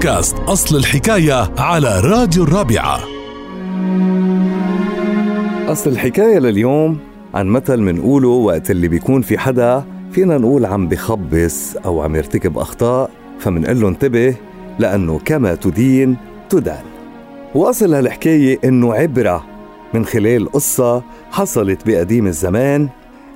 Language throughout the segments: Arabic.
بودكاست أصل الحكاية على راديو الرابعة. أصل الحكاية لليوم عن مثل منقوله وقت اللي بيكون في حدا فينا نقول عم بخبص أو عم يرتكب أخطاء فمنقول له انتبه لأنه كما تدين تدان. وأصل هالحكاية إنه عبرة من خلال قصة حصلت بقديم الزمان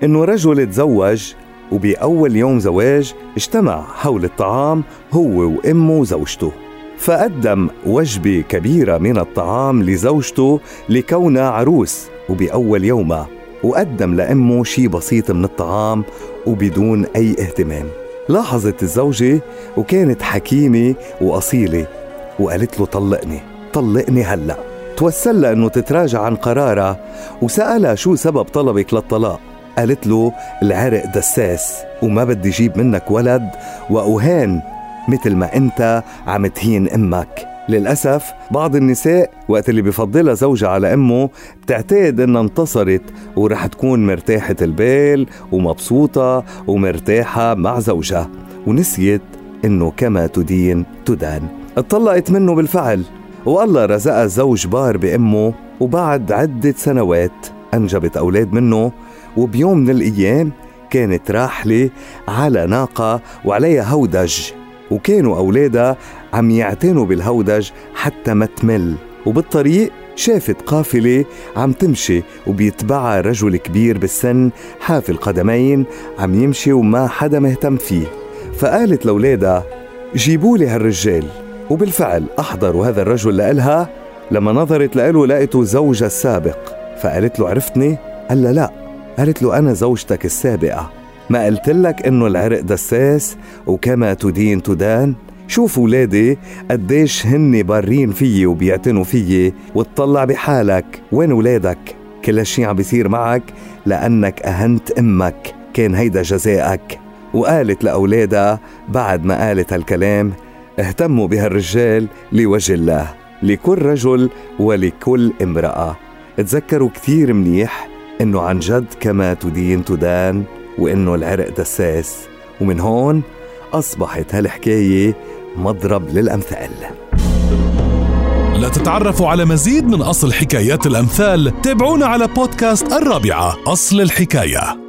إنه رجل تزوج وبأول يوم زواج اجتمع حول الطعام هو وأمه وزوجته. فقدم وجبة كبيرة من الطعام لزوجته لكونها عروس وبأول يومها وقدم لأمه شي بسيط من الطعام وبدون أي اهتمام. لاحظت الزوجة وكانت حكيمة وأصيلة وقالت له طلقني طلقني هلأ. توسل انه تتراجع عن قرارها وسألها شو سبب طلبك للطلاق. قالت له العرق دساس وما بدي جيب منك ولد وأهان مثل ما أنت عم تهين أمك. للأسف بعض النساء وقت اللي بفضلها زوجها على أمه بتعتقد إنها انتصرت ورح تكون مرتاحة البال ومبسوطة ومرتاحة مع زوجها ونسيت إنه كما تدين تدان. اتطلقت منه بالفعل والله رزقها زوج بار بأمه وبعد عدة سنوات أنجبت أولاد منه وبيوم من الأيام كانت راحلة على ناقة وعليها هودج وكانوا أولادها عم يعتنوا بالهودج حتى ما تمل. وبالطريق شافت قافلة عم تمشي وبيتبعها رجل كبير بالسن حافي القدمين عم يمشي وما حدا مهتم فيه. فقالت لولادها جيبوا لي هالرجال. وبالفعل أحضروا هذا الرجل لإلها. لما نظرت لإله لقيته زوجها السابق. فقالت له عرفتني؟ قال لا لا. قالت له أنا زوجتك السابقة. ما قلت لك إنه العرق دساس وكما تدين تدان؟ شوف ولادي قديش هن بارين فيي وبيعتنوا فيي وتطلع بحالك. وين ولادك؟ كل هالشي عم بيصير معك لأنك أهنت أمك. كان هيدا جزائك. وقالت لأولادها بعد ما قالت هالكلام اهتموا بهالرجال لوجه الله لكل رجل ولكل امرأة. تذكروا كثير منيح إنه عن جد كما تدين تدان وإنه العرق دساس. ومن هون أصبحت هالحكاية مضرب للأمثال. لتتعرفوا على مزيد من أصل حكايات الأمثال تابعونا على بودكاست الرابعة أصل الحكاية.